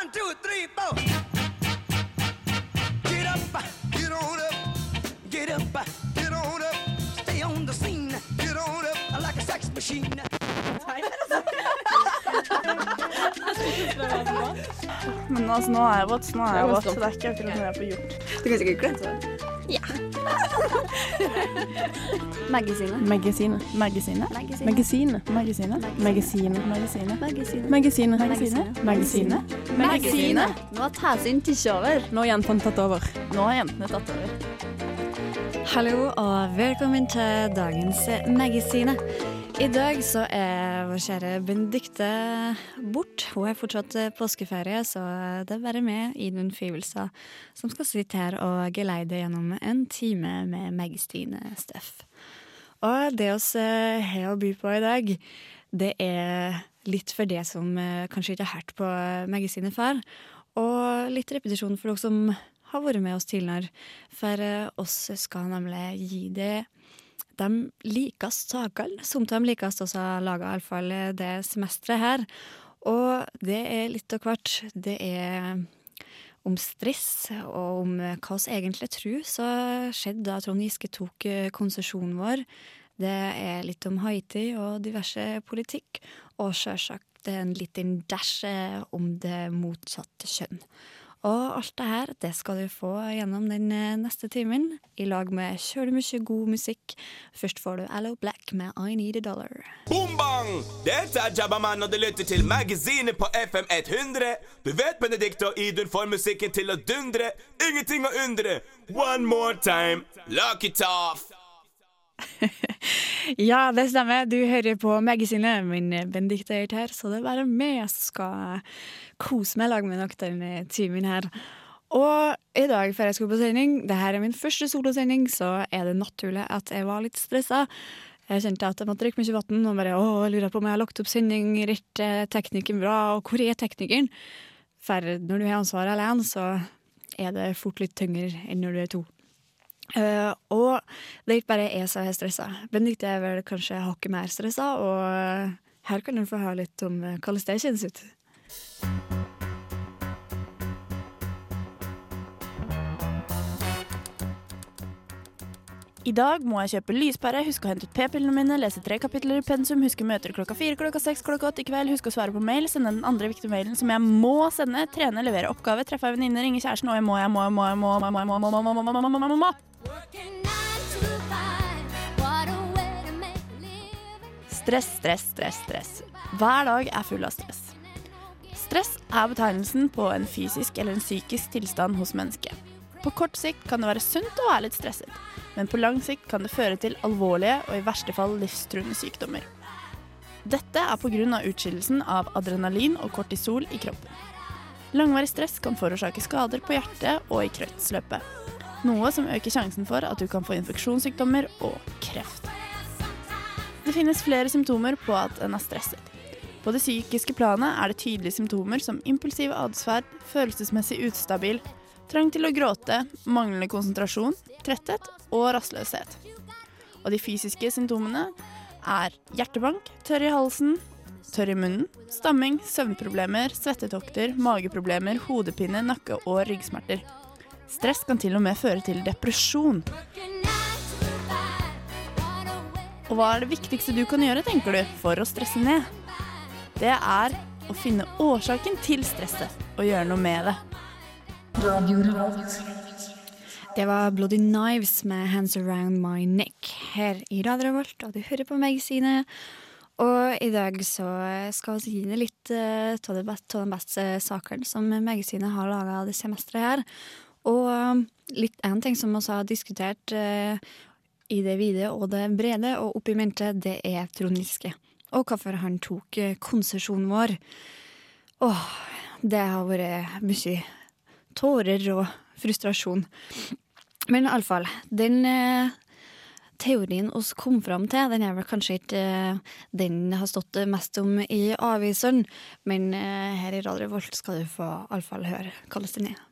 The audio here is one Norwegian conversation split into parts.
One, two, three, four. Get up, get on up, get up, get on up. Stay on the scene, get on up like a sex machine. Men altså, nå er jeg våt, så nå er jeg våt. Så det er ikke akkurat noe jeg får gjort. Du kan sikkert glemme det. Ja. Magasinet. Magasinet. Magasinet. Magasinet. Magasinet. Magasinet. Magasinet. Magasinet. Magasinet. Magasinet. Magasinet. Nå har Tæsyn tatt over. Nå har jentene tatt over. Nå har jentene tatt over. Hallo og velkommen til dagens Magasinet. I dag så er vår kjære Benedicte bort. Hun har fortsatt påskeferie, så det er bare meg, Idun Fivelstad, som skal sitte her og geleide gjennom en time med Magasinet-stuff. Og det vi har å by på i dag, det er litt for det som eh, kanskje ikke har hørt på magasinet før, og litt repetisjon for dere som har vært med oss tidligere. For eh, oss skal nemlig gi det de likeste sakene, som de likeste også har laga, iallfall det semesteret her. Og det er litt av hvert. Det er om stress, og om hva vi egentlig tror så skjedde da Trond Giske tok eh, konsesjonen vår. Det er litt om Haiti og diverse politikk, og sjølsagt en liten dash eh, om det motsatte kjønn. Og alt det her det skal du få gjennom den eh, neste timen, i lag med kjølig mye god musikk. Først får du Allo Black med I Need a Dollar. Boom bang! Dette er Jabbaman, og du lytter til Magasinet på FM 100. Du vet Benedicte og Idun får musikken til å dundre. Ingenting å undre. One more time. Lock it off! Ja, det stemmer. Du hører på Magasinet. Min Benedicte er her, så det er bare meg som skal kose meg i lag med dere denne timen her. Og i dag før jeg skulle på sending, det her er min første solosending, så er det naturlig at jeg var litt stressa. Jeg kjente at jeg måtte drikke mye vann og bare å, lurer på om jeg har lagt opp sending rett, er teknikken bra, og hvor er teknikeren? For når du har ansvaret alene, så er det fort litt tyngre enn når du er to. Uh, og det er ikke bare jeg som er stressa. Benedicte er vel kanskje hakket mer stressa, og her kan du få høre litt om uh, hvordan det kjennes ut. I dag må jeg kjøpe lyspære, huske å hente ut p-pillene mine, lese tre kapitler i pensum, huske møter klokka fire, klokka seks, klokka åtte i kveld, huske å svare på mail, sende den andre viktige mailen som jeg må sende, trene, levere oppgave, treffe ei venninne, ringe kjæresten, og jeg må, jeg må, jeg må, jeg må, jeg må, jeg må, jeg må, jeg må, jeg må, jeg må, Stress, stress, stress, stress. Hver dag er full av stress. Stress er betegnelsen på en fysisk eller en psykisk tilstand hos mennesket. På kort sikt kan det være sunt å være litt stresset, men på lang sikt kan det føre til alvorlige og i verste fall livstruende sykdommer. Dette er pga. utskillelsen av adrenalin og kortisol i kroppen. Langvarig stress kan forårsake skader på hjertet og i kretsløpet, noe som øker sjansen for at du kan få infeksjonssykdommer og kreft. Det finnes flere symptomer på at en er stresset. På det psykiske planet er det tydelige symptomer som impulsiv atferd, følelsesmessig ustabil, trang til å gråte, manglende konsentrasjon, tretthet og rastløshet. Og de fysiske symptomene er hjertebank, tørr i halsen, tørr i munnen, stamming, søvnproblemer, svettetokter, mageproblemer, hodepine, nakke- og ryggsmerter. Stress kan til og med føre til depresjon. Og hva er det viktigste du kan gjøre, tenker du, for å stresse ned? Det er å finne årsaken til stresset og gjøre noe med det. Det var Bloody Knives med 'Hands Around My Neck' her i Radio Revolt, og du hører på Magasinet. Og i dag så skal vi gi deg litt uh, av de beste sakene som Magasinet har laga det semesteret her. Og um, litt en ting som vi har diskutert eh, i det vide og det brede og oppi mente, det er Trond Giske. Og hvorfor han tok uh, konsesjonen vår. Åh, det har vært mye tårer og frustrasjon. Men iallfall, den eh, teorien oss kom fram til, den er vel kanskje ikke eh, den har stått mest om i avisene, men eh, her i Radio Volt skal du få iallfall høre hvordan den er.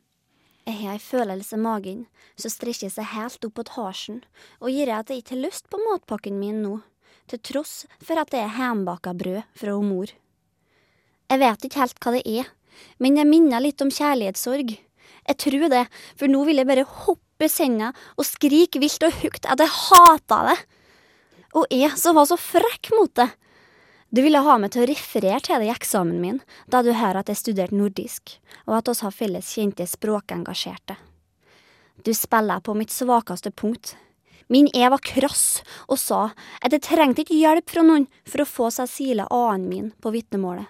Jeg har ei følelse i magen som strekker seg helt opp mot halsen, og gir at jeg ikke har lyst på matpakken min nå, til tross for at det er hjemmebaka brød fra mor. Jeg vet ikke helt hva det er, men det minner litt om kjærlighetssorg. Jeg tror det, for nå vil jeg bare hoppe i senga og skrike vilt og høyt at jeg hater det. Og jeg som var så frekk mot det. Du ville ha meg til å referere til det i eksamen min, da du hører at jeg studerte nordisk, og at oss har felles kjente språkengasjerte. Du spiller på mitt svakeste punkt. Min E var krass og sa at jeg trengte ikke hjelp fra noen for å få Cecilie A-en min på vitnemålet.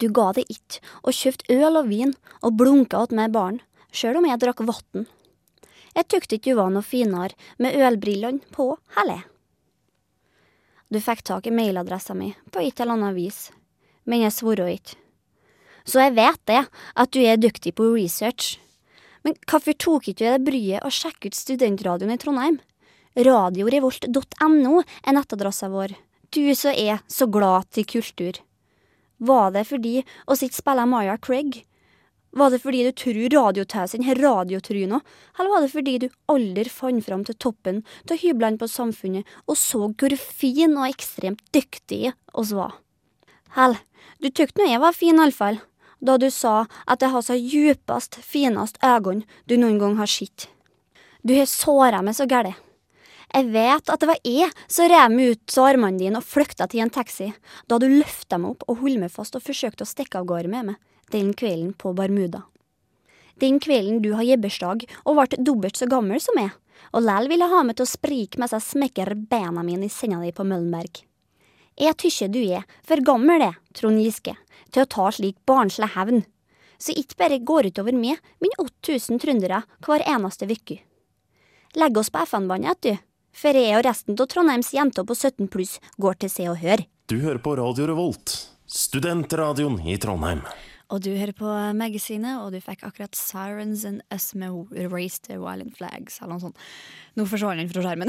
Du ga det ikke, og kjøpte øl og vin og blunka åt meg barn, sjøl om jeg drakk vann. Jeg tykte ikke du var noe finere med ølbrillene på heller. Du fikk tak i mailadressa mi på et eller annet vis, men jeg svor ikke. Så jeg vet det, at du er dyktig på research. Men hvorfor tok ikke du deg bryet å sjekke ut studentradioen i Trondheim? Radiorevolt.no er nettadressa vår. Du som er så glad til kultur. Var det fordi oss ikke spiller Maya Craig? Var det fordi du tror radiotesen har radiotryna, eller var det fordi du aldri fant fram til toppen av hyblene på Samfunnet og så hvor fin og ekstremt dyktig oss var? Hell, du tykte nå jeg var fin, iallfall, da du sa at jeg har så djupest, finest øyne du noen gang har sett. Du har såra meg så gæli. Jeg vet at det var jeg som rev meg ut av armene dine og flykta til en taxi, da du løfta meg opp og holdt meg fast og forsøkte å stikke av gårde med meg den kvelden på Bermuda. Den kvelden du har gibbersdag og ble dobbelt så gammel som meg, og lell ville ha meg til å sprike mens jeg smekker beina mine i senga di på Møllenberg. Jeg tykker du er for gammel, det, Trond Giske, til å ta slik barnslig hevn, så ikke bare går utover meg, men 8000 trøndere hver eneste uke. Legg oss på FN-båndet, du, for jeg og resten av Trondheims jenter på 17 pluss går til Se og Hør. Du hører på Radio Revolt, studentradioen i Trondheim. Og du hører på magasinet, og du fikk akkurat Sirens and Us med 'Raised the Violent Flags, eller noe sånt. Nå forsvant den fra skjermen.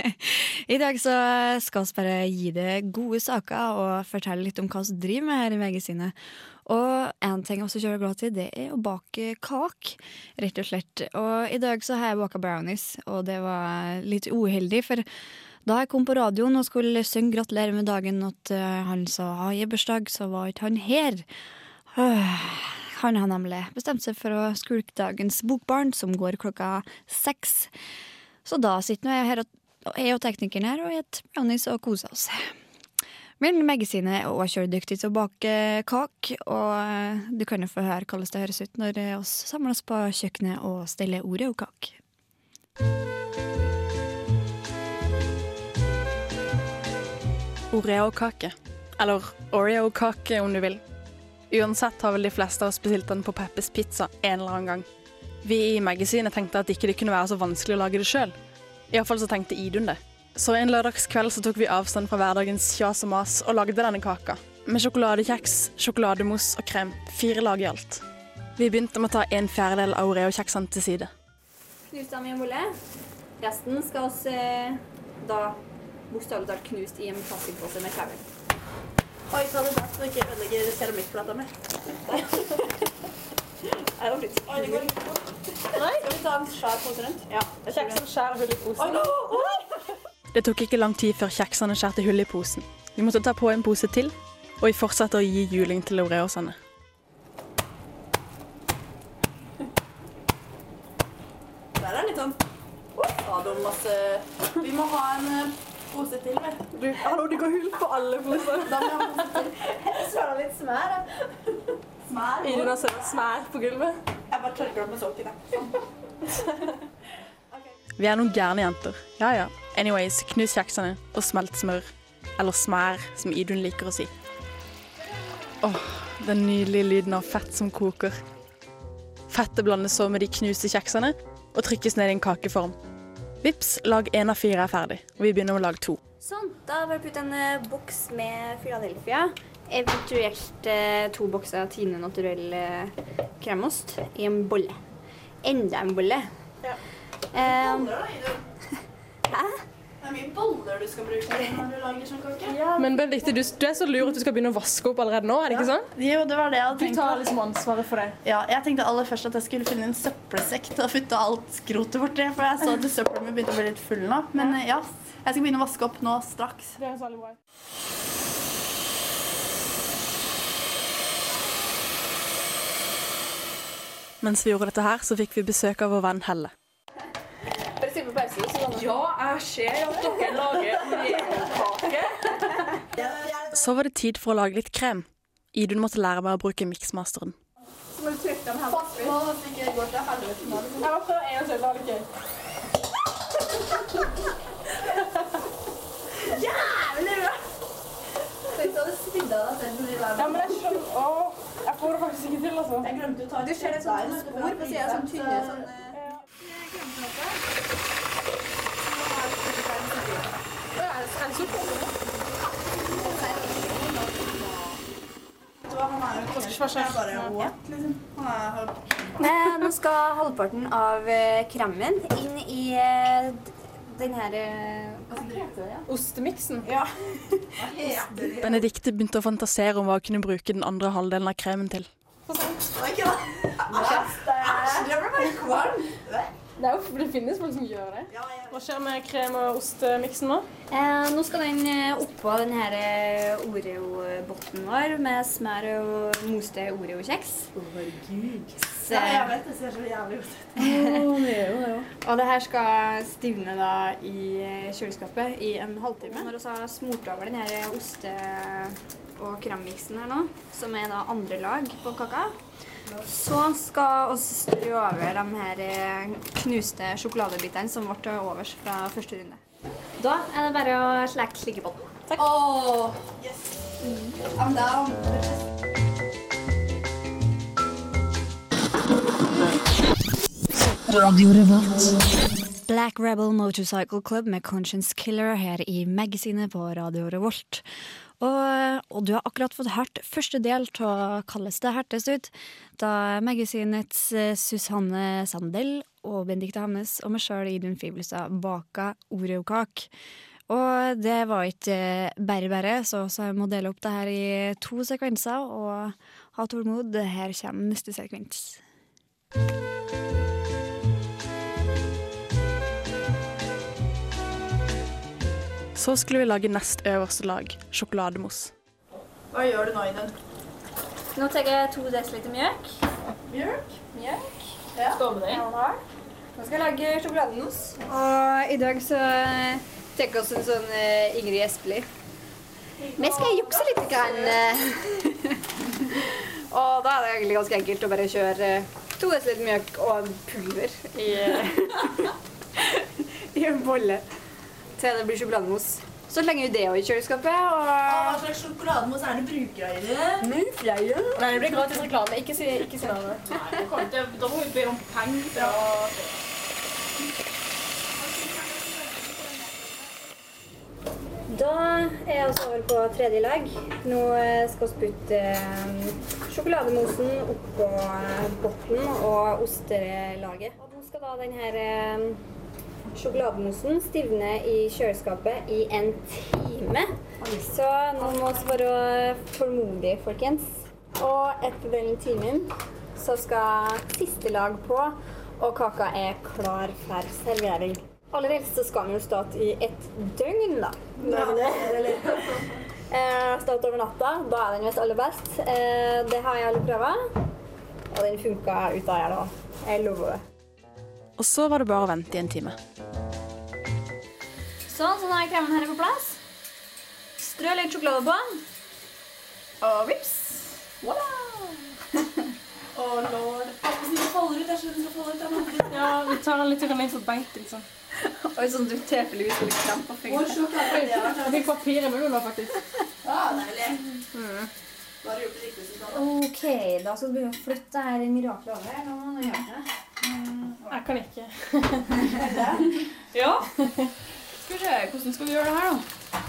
I dag så skal vi bare gi deg gode saker og fortelle litt om hva vi driver med her i magasinet. Og en ting jeg også kjører glad til, det er å bake kak, rett og slett. Og i dag så har jeg baka brownies, og det var litt uheldig, for da jeg kom på radioen og skulle synge 'Gratulerer med dagen' at uh, han sa ha bursdag, så var ikke han her. Han har nemlig bestemt seg for å skulke dagens Bokbarn, som går klokka seks. Så da sitter jeg her, og jeg og teknikeren her og spiser brownies og koser oss. Men magasinet er også kjøredyktig til å bake kak, og eh, du kan jo få høre hvordan det høres ut når vi oss på kjøkkenet og steller Oreo-kake. Oreo-kake. Eller Oreo-kake, om du vil. Uansett har vel de fleste av oss bestilt den på Peppes Pizza en eller annen gang. Vi i magasinet tenkte at ikke det kunne være så vanskelig å lage det sjøl. Iallfall så tenkte Idun det. Så en lørdagskveld så tok vi avstand fra hverdagens kjas og mas og lagde denne kaka. Med sjokoladekjeks, sjokolademousse og krem. Fire lag i alt. Vi begynte med å ta en fjerdedel av Oreo-kjeksene til side. Knust dem i en bolle. Resten skal vi eh, da bokstavelig talt knust i en plastpose med kavl. Oi, ta det best så ikke ødelegger keramikkplata mi. Er fritt? Oi, det går litt fort. Skal vi ta en skjær pose rundt? Ja. Kjeksen skjærer hull i posen. Det tok ikke lang tid før kjeksene skjærte hull i posen. Vi måtte ta på en pose til, og vi fortsatte å gi juling til Oreosene. Der er den litt sånn Ja, du masse Vi må ha en eh, pose til, vel? Du, hallo, det går hull på alle poser. Da må jeg ha pose til. Søler litt smær, da. Smær? Idun har sett smær på gulvet. Jeg bare tørker opp med sånt i det. Vi er noen gærne jenter. Ja ja. Anyways, knus kjeksene og smelt smør. Eller smær, som Idun liker å si. Åh, den nydelige lyden av fett som koker. Fettet blandes så med de knuste kjeksene og trykkes ned i en kakeform. Vips, lag én av fire er ferdig, og vi begynner med lag to. Sånn, da har vi putt en eh, boks med Philadelphia. Eventuelt eh, to bokser Tine naturell eh, kremost i en bolle. Enda en bolle. Ja. Eh, Hæ? Det er mye boller du skal bruke når du lager sånn kake. Men Benedikte, du, du er så lur at du skal begynne å vaske opp allerede nå, er det ikke sånn? Jo, det var det jeg hadde Du tar liksom ansvaret for det. Ja, jeg tenkte aller først at jeg skulle finne en søppelsekk til å putte alt skrotet borti. For jeg så at søppelet mitt begynte å bli litt full nå. Men ja, jeg skal begynne å vaske opp nå straks. Det er så bra. Mens vi gjorde dette her, så fikk vi besøk av vår venn Helle. På pause, så Ja, jeg ser at dere lager Oreo-kake. Så var det tid for å lage litt krem. Idun måtte lære meg å bruke miksmasteren. Så må du trykke den her. Pass på at det ikke går til helvete. Jeg må prøve en gang til. Da er det gøy. Jævlig bra! Tenk deg å svidde av deg selv. Ja, men jeg skjønner jeg får det faktisk ikke til, altså. Jeg glemte å ta Du ser det sånn spor på sida, sånn tynne, sånn, Eh, nå skal halvparten av eh, kremen inn i eh, den her eh? Ostemiksen. Ja. Benedikte begynte å fantasere om hva hun kunne bruke den andre halvdelen av kremen til. Det, er jo, det finnes folk som gjør det. Hva skjer med krem- og ostemiksen nå? Eh, nå skal den eh, oppå den her eh, Oreo-botten vår med smør og moste Oreo-kjeks. Så- Ja, jeg vet det ser så jævlig ut. Det er Og det her skal stivne da i eh, kjøleskapet i en halvtime. Når vi har smurt over den her oste- og kremmiksen her nå, som er da andre lag på kaka, så skal vi strø over de her eh, knuste sjokoladebitene som ble til overs fra første runde. Da er det bare å slekke slikke på den. Takk. Oh, yes. I'm down. Black Rebel Motorcycle Club med Conscience Killer her i magasinet på Radio Revolt. Og, og du har akkurat fått hørt første del av Kalles det hertes ut, da magasinets eh, Susanne Sandel og Benedicte Hamnes og meg sjøl Idun Fibelstad baka Oreokak. Og det var ikke eh, bare bare, så, så jeg må dele opp det her i to sekvenser og ha tålmod. Her kommer neste sekvens. Så skulle vi lage nest øverste lag, sjokolademousse. Hva gjør du nå, Iden? Nå tar jeg to dl mjøk. Mjøk? Mjøk. Ja. Stå med deg. Nå skal jeg lage sjokolademousse. Og i dag så tar vi oss en sånn Ingrid Espelid. Vi skal jukse litt. Grann, og da er det egentlig ganske enkelt å bare kjøre eh, to dl mjøk og pulver i, i en bolle til det blir sjokolademousse. Så slenger vi det i kjøleskapet. Og... Hva slags sjokolademousse er det bruker her inne? Nei, det blir gratis reklame. Ikke si, ikke si navnet. Nei, Da må vi be om penger fra Da er jeg altså over på tredje lag. Nå skal vi putte eh, sjokolademosen oppå eh, bunnen og ostelaget. Og nå skal da denne sjokolademosen stivner i kjøleskapet i en time. Så nå må vi være tålmodige, folkens. Og etter den timen så skal siste lag på, og kaka er klar for servering. Aller helst så skal den jo stå i et døgn, da. Når det eh, stått over natta. Da er den visst aller best. Eh, det har jeg alle prøvd, og den funka ut av her da. Jeg lover det. Og så var det bare å vente i en time. Sånn, så nå er kremen her på plass. Strø litt sjokolade på. Og vips! Voilà! Å, lord. Hvis den faller ut, jeg skjønner den skal falle ut. Ja, vi tar den litt inn for beint, liksom. Oi, sånn du tilfeldigvis skulle har vært Jeg fikk papir i munnen nå, faktisk. Ja, deilig. Susanne. Ok, da skal vi begynne å flytte her miraklet over. Nå må man gjøre det. Jeg kan ikke. Ja. Skal vi se, hvordan skal vi gjøre det her, da?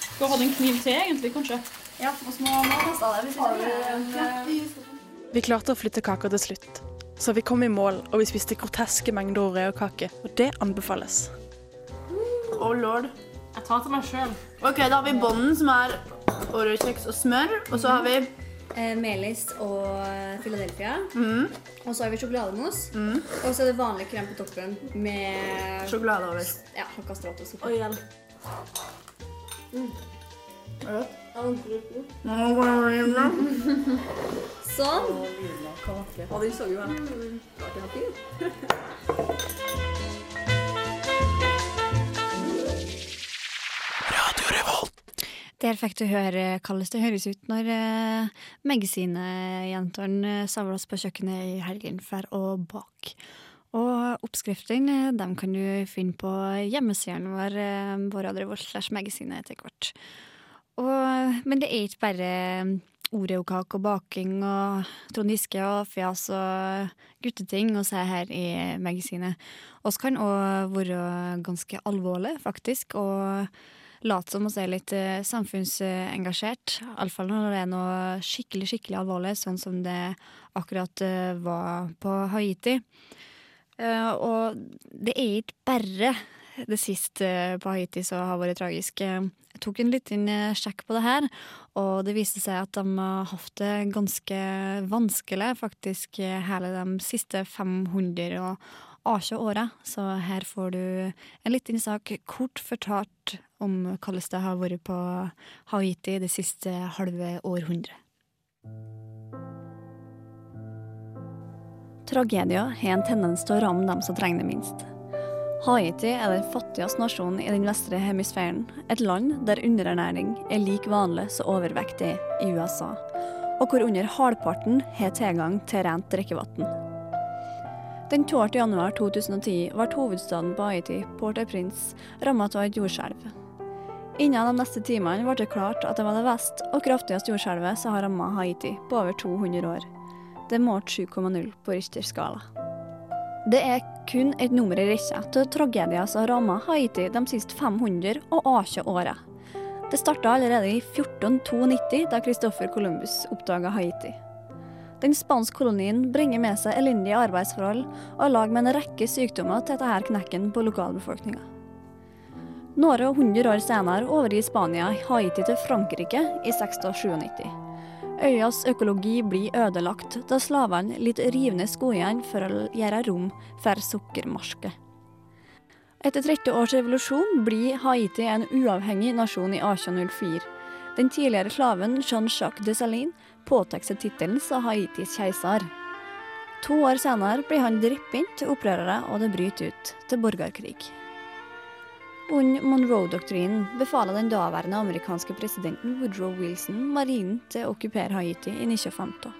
Skal vi ha en kniv til, egentlig, kanskje? Ja, vi må man teste det. Hvis en, en Vi klarte å flytte kaka til slutt. Så vi kom i mål, og vi spiste groteske mengder oreokake. Og det anbefales. Å, lord. Jeg tar til meg sjøl. Ok, da har vi bånden, som er Oreo-kjeks og smør. Og så har vi Eh, melis og Philadelphia. mm, Og så har vi sjokolademos. mm, Og så er det vanlig krem på toppen med sjokolade over. ja, og Stratos. Oi, hjelp. Mm. Er det godt? Sånn. Og den så jo helt artig ut. Der fikk du høre hvordan det høres ut når uh, Magasinejentene samles på kjøkkenet i helgen for å bake. Og oppskriftene eh, dem kan du finne på hjemmesiden vår, uh, på Radio Revolt slash Magasinet etter hvert. Og, men det er ikke bare oreokake og baking og Trond Giske og fjas og gutteting å se her i magasinet. Vi kan òg være ganske alvorlige, faktisk, og late som oss se litt eh, samfunnsengasjert. Iallfall når det er noe skikkelig, skikkelig alvorlig, sånn som det akkurat eh, var på Haiti. Eh, og det er ikke bare det siste på Haiti som har vært tragisk. Jeg tok en liten eh, sjekk på det her, og det viste seg at de har hatt det ganske vanskelig faktisk hele de siste 500 og 18 åra. Så her får du en liten sak kort fortalt om hvordan det har vært på Haiti det siste halve århundret. Tragedier har en tendens til å ramme dem som trenger det minst. Haiti er den fattigste nasjonen i den vestre hemisfæren, et land der underernæring er like vanlig som overvektig i USA, og hvor under halvparten har tilgang til rent drikkevann. Den 12. januar 2010 ble hovedstaden på Haiti, Port-au-Prince, rammet av et jordskjelv. Innen de neste timene ble det klart at det var det vest og kraftigste jordskjelvet som har rammet Haiti på over 200 år. Det målte 7,0 på Richters skala. Det er kun et nummer i rekka til tragedier som har rammet Haiti de siste 500 og 80 åra. Det starta allerede i 1492, da Christoffer Columbus oppdaga Haiti. Den spanske kolonien bringer med seg elendige arbeidsforhold og er lag med en rekke sykdommer til dette knekken på lokalbefolkninga. Noen hundre år senere overgir Spania Haiti til Frankrike i 1697. Øyas økologi blir ødelagt da slavene litt rivende skogene for å gjøre rom for sukkermarsket. Etter 30 års revolusjon blir Haiti en uavhengig nasjon i 1804. Den tidligere slaven Jean-Jacques Dessalines påtar seg tittelen som Haitis keiser. To år senere blir han drept til opprørere, og det bryter ut til borgerkrig. Under Monroe-doktrinen befaler den daværende amerikanske presidenten Woodrow Wilson marinen til å okkupere Haiti i 1950.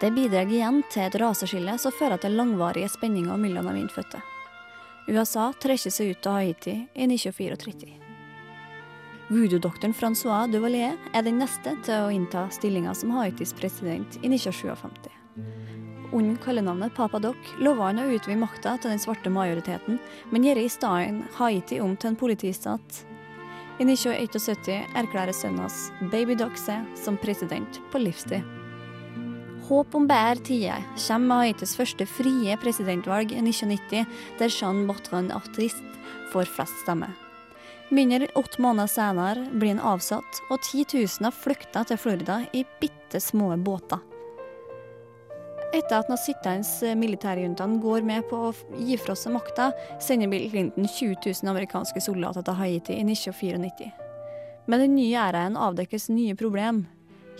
Det bidrar igjen til et raseskille som fører til langvarige spenninger mellom de innfødte. USA trekker seg ut av Haiti i 1934. Voodoo-doktoren Francois Duvalier er den neste til å innta stillinga som Haitis president i 1957. Under kallenavnet Papa Doc lover han å utvide makta til den svarte majoriteten, men gjør i stedet Haiti om til en politistat. I 1971 erklærer sønnen hans, Baby Doc som president på livstid. Håp om bedre tider kommer med Haitis første frie presidentvalg i 1990, der Jean Bertrand Artist får flest stemmer. Mindre enn åtte måneder senere blir han avsatt, og titusener flykter til Florida i bitte små båter. Etter at nazistenes sittende militærjuntaen går med på å gi fra seg makta, sender Bill Clinton 20 000 amerikanske soldater til Haiti i 1994. Med den nye æraen avdekkes nye problem.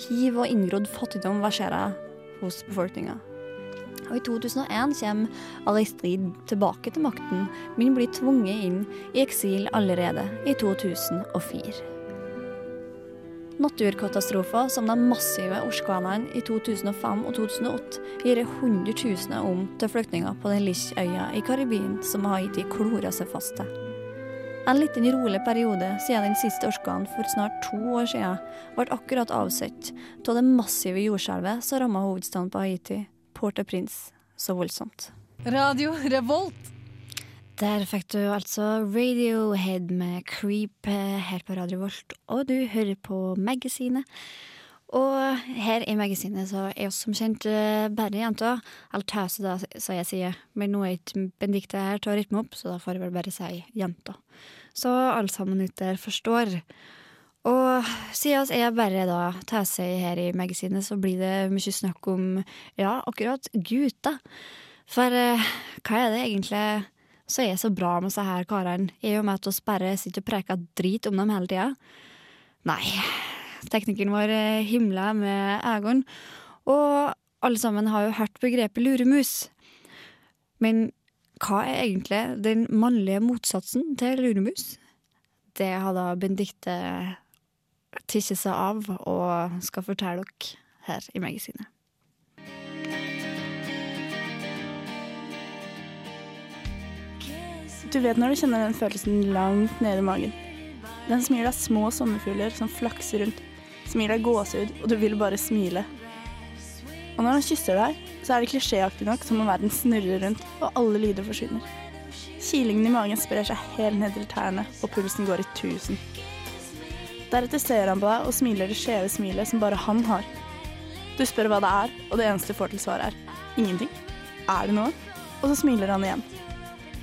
Hiv og inngrodd fattigdom verserer hos befolkninga. Og I 2001 kommer Alistrid tilbake til makten, men blir tvunget inn i eksil allerede i 2004. Naturkatastrofer som de massive orkanene i 2005 og 2008 gir hundretusener om til flyktninger på den lille øya i Karibien som Haiti klorer seg fast til. En liten rolig periode siden den siste orkanen for snart to år siden ble akkurat avsett av det massive jordskjelvet som rammet hovedstaden på Haiti, Port-au-Prince, så voldsomt. Radio Revolt. Der fikk du altså Radiohead med Creep eh, her på Radio Volt, og du hører på Magasinet. Og her i Magasinet så er oss som kjent eh, bare jenter. Eller tøse, da, som jeg sier. Men nå er ikke Benedicte her til å rytme opp, så da får jeg vel bare si jenter. Så alle sammen ute der forstår. Og siden jeg er bare da tøser her i Magasinet, så blir det mye snakk om, ja, akkurat gutter. For eh, hva er det egentlig så er så bra med disse her karene, er jo med at vi bare sitter og preker drit om dem hele tida. Nei, teknikeren vår eh, himla med øynene. Og alle sammen har jo hørt begrepet luremus. Men hva er egentlig den mannlige motsatsen til luremus? Det har da Benedicte tisset seg av og skal fortelle dere her i magasinet. Du vet når du kjenner den følelsen langt nede i magen. Den som gir deg små sommerfugler som flakser rundt, som gir deg gåsehud, og du vil bare smile. Og når han kysser deg, så er det klisjéaktig nok som om verden snurrer rundt, og alle lyder forsvinner. Kilingen i magen sprer seg helt ned til tærne, og pulsen går i tusen. Deretter ser han på deg og smiler det skjeve smilet som bare han har. Du spør hva det er, og det eneste du får til svar er ingenting. Er det noe? Og så smiler han igjen.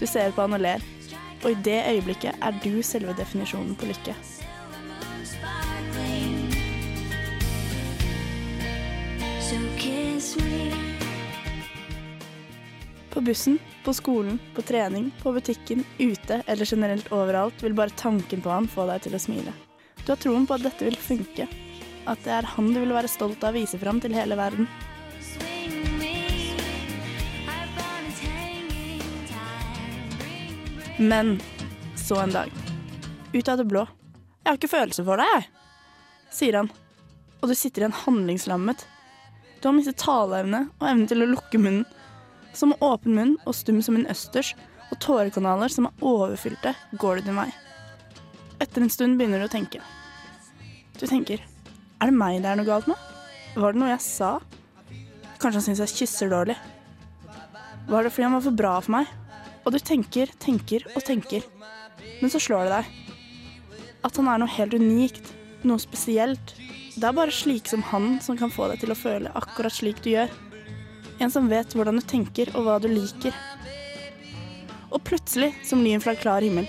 Du ser på han og ler, og i det øyeblikket er du selve definisjonen på lykke. På bussen, på skolen, på trening, på butikken, ute eller generelt overalt vil bare tanken på han få deg til å smile. Du har troen på at dette vil funke, at det er han du vil være stolt av å vise fram til hele verden. Men så en dag, ut av det blå. Jeg har ikke følelser for deg, jeg, sier han. Og du sitter igjen handlingslammet. Du har mistet taleevne og evnen til å lukke munnen. Som åpen munn og stum som en østers, og tårekanaler som er overfylte, går du din vei. Etter en stund begynner du å tenke. Du tenker er det meg det er noe galt med? Var det noe jeg sa? Kanskje han syns jeg kysser dårlig? Var det fordi han var for bra for meg? Og du tenker, tenker og tenker. Men så slår det deg at han er noe helt unikt, noe spesielt. Det er bare slike som han som kan få deg til å føle akkurat slik du gjør. En som vet hvordan du tenker og hva du liker. Og plutselig, som lyn fra klar himmel,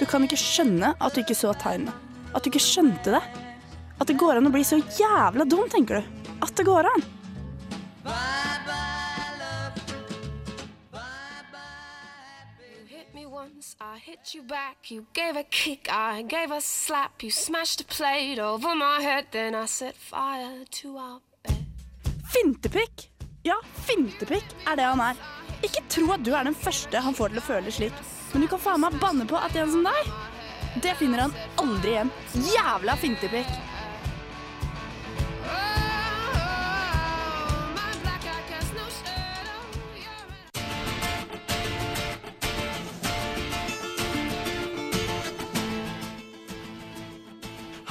du kan ikke skjønne at du ikke så tegnet. At du ikke skjønte det. At det går an å bli så jævla dum, tenker du. At det går an. I hit you back. You gave a kick, I gave a slap. You smashed a plate over my head, then I set fire to our bed. Fintepikk! Ja, fintepikk er det han er. Ikke tro at du er den første han får til å føle slik. Men du kan faen meg banne på at en som deg, det finner han aldri igjen. Jævla fintepikk.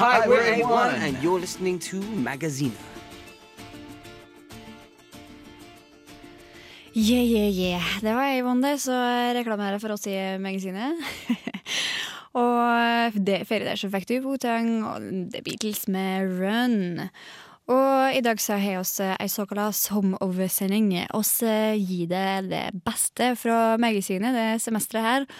Hi, we're A1, and you're listening to Magazine. Yeah, yeah, yeah. Det var Avon der, så reklamerer for oss i magasinet. og det, før der så fikk du Wutang og The Beatles med Run. Og i dag så har vi oss ei såkalt sommeroversending. Vi gir det det beste fra magasinet det semesteret her.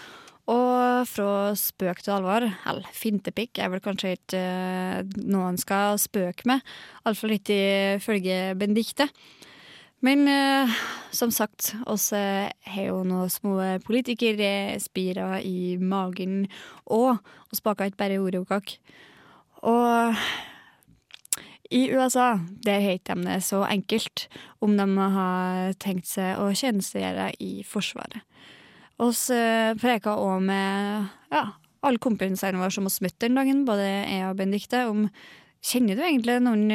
Og fra spøk til alvor, eller fintepikk, er vel kanskje ikke uh, noe en skal spøke med. Iallfall ikke ifølge Benedicte. Men uh, som sagt, oss har jo noen små politikerspirer i magen, og Vi baker ikke bare ordeokak. Og i USA der har de det så enkelt om de har tenkt seg å tjenestegjøre i Forsvaret. Oss preka òg med ja, alle kompisene våre som vi møtte den dagen, både jeg og Benedicte, om kjenner du egentlig noen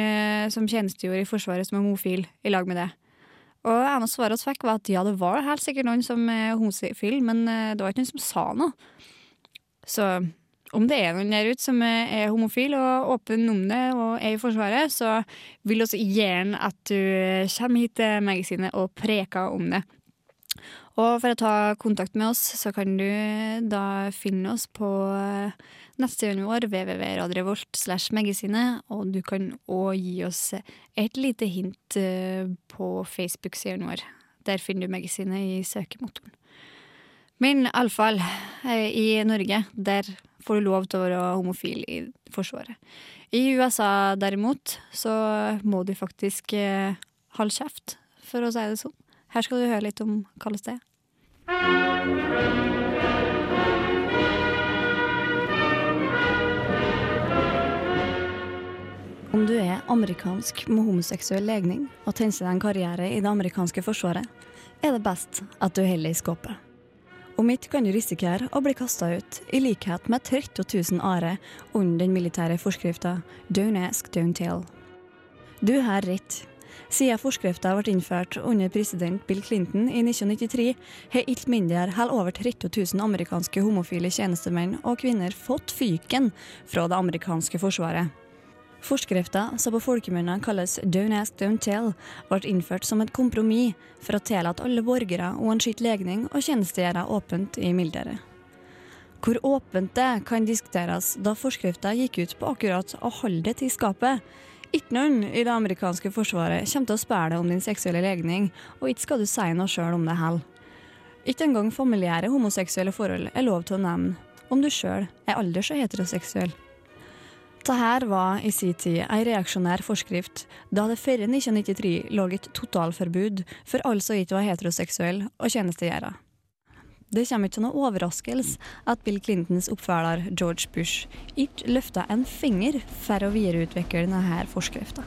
som tjenestegjorde i Forsvaret som er homofil, i lag med det. Og en av svarene vi fikk, var at ja, det var helt sikkert noen som er homofil, men det var ikke noen som sa noe. Så om det er noen der ute som er homofil og åpen om det og er i Forsvaret, så vil vi gjerne at du kommer hit til magasinet og preker om det. Og for å ta kontakt med oss, så kan du da finne oss på nettsiden vår www.radiorevolt slash magasinet, og du kan òg gi oss et lite hint på Facebook-siden vår. Der finner du magasinet i søkemotoren. Men iallfall, i Norge, der får du lov til å være homofil i Forsvaret. I USA derimot, så må du faktisk holde kjeft, for å si det sånn. Her skal du høre litt om hvordan det er. Om du er amerikansk med homoseksuell legning og tenker deg en karriere i det amerikanske forsvaret, er det best at du holder i skåpet. Om ikke kan du risikere å bli kasta ut, i likhet med 30 000 are under den militære forskrifta Don't ask, don't tell. Du har rett. Siden forskrifta ble innført under president Bill Clinton i 1993, har ikke mindre over 30 000 amerikanske homofile tjenestemenn og -kvinner fått fyken fra det amerikanske forsvaret. Forskrifta, som på folkemunne kalles Don't ask, don't tell, ble innført som et kompromiss for å tillate alle borgere uansett legning å tjenestegjøre åpent i militæret. Hvor åpent det kan diskuteres, da forskrifta gikk ut på akkurat å holde det til skapet. Ikke noen i det amerikanske forsvaret kommer til å spørre deg om din seksuelle legning, og ikke skal du si noe sjøl om det heller. Ikke engang familiære homoseksuelle forhold er lov til å nevne, om du sjøl er aldri så heteroseksuell. Dette var i sin tid ei reaksjonær forskrift, da det før 1993 lå et totalforbud for alle som ikke var heteroseksuelle og tjenestegjøre. Det kommer ikke noe overraskelse at Bill Clintons oppfølger George Bush ikke løfta en finger for å videreutvikle denne forskrifta.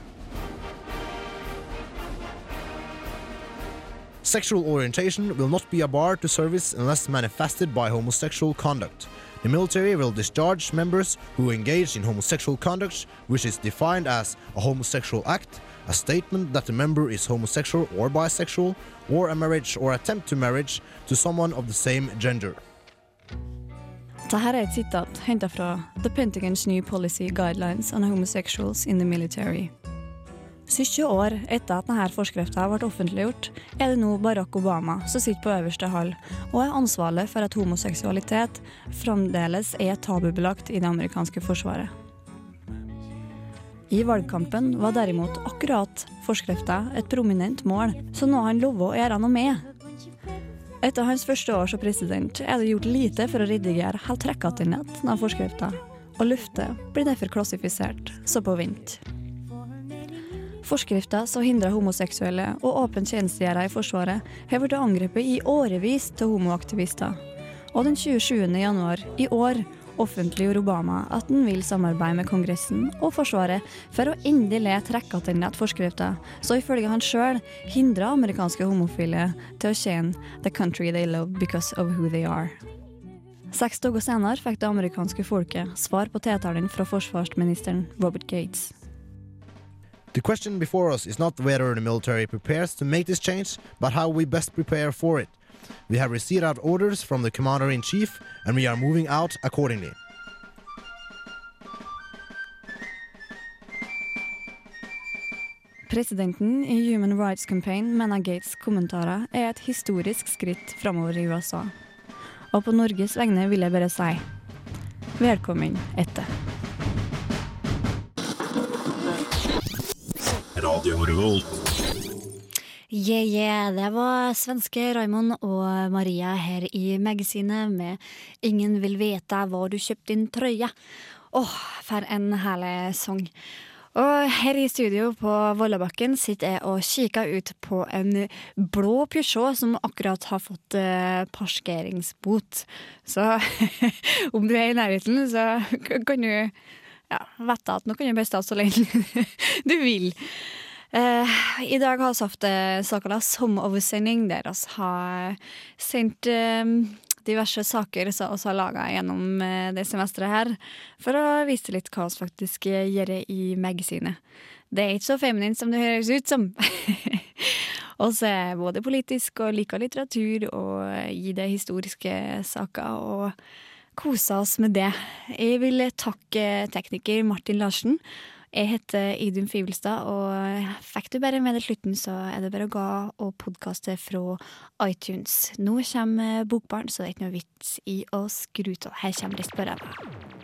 Sexual orientation will not be a bar to service unless manifested by homosexual conduct. The military will discharge members who engage in homosexual conduct, which is defined as a homosexual act, a statement that the member is homosexual or bisexual, or a marriage or attempt to marriage to someone of the same gender. Dette er et sitat henta fra The Pentagon's New Policy Guidelines on Homosexuals in the Military. 70 år etter at denne forskrifta ble offentliggjort, er det nå Barack Obama som sitter på øverste hall og er ansvarlig for at homoseksualitet fremdeles er tabubelagt i det amerikanske forsvaret. I valgkampen var derimot akkurat forskrifta et prominent mål, så nå har han lovet å gjøre noe med. Etter hans første år som president er det gjort lite for å redigere helt trekkatinnet av forskrifta, og luftet blir derfor klassifisert så på vent. Forskrifta som hindrer homoseksuelle og åpent tjenestegjørere i Forsvaret, har blitt angrepet i årevis av homoaktivister. Og den 27. januar i år offentliggjorde Obama at han vil samarbeide med Kongressen og Forsvaret for å endelig trekke tilbake forskrifta, så ifølge han sjøl hindrer amerikanske homofile til å tjene 'the country they love because of who they are'. Seks dager senere fikk det amerikanske folket svar på tiltalen fra forsvarsministeren Robert Gates. The question before us is not whether the military prepares to make this change, but how we best prepare for it. We have received our orders from the commander in chief, and we are moving out accordingly. Presidenten i Human Rights Campaign mener Gates' kommentarer er et historisk skritt framover i USA. Og på Norges vegne vil jeg bare si velkommen etter. Radio Revolt. Yeah, yeah. Det var svenske Raymond og Maria her i magasinet med 'Ingen vil vite hvor du kjøpte din trøye'. Åh, for en herlig sang. Og her i studio på Vollabakken sitter jeg og kikker ut på en blå Peugeot som akkurat har fått uh, parkeringsbot. Så om du er i nærheten, så kan du ja, vite at nå kan du bare stå så lenge du vil. Eh, I dag har hatt eh, såkalt sommeroversending, der vi har sendt eh, diverse saker som vi har laga gjennom eh, det semesteret her, for å vise litt hva vi faktisk gjør i magasinet. Det er ikke så feminint som det høres ut som. Vi er både politisk og liker litteratur og gir det historiske saker og koser oss med det. Jeg vil takke tekniker Martin Larsen. Jeg heter Idun Fivelstad, og fikk du bare med deg slutten, så er det bare å gå og podkaste fra iTunes. Nå kommer Bokbarn, så det er ikke noe vits i å skru av. Her kommer Rist på ræva.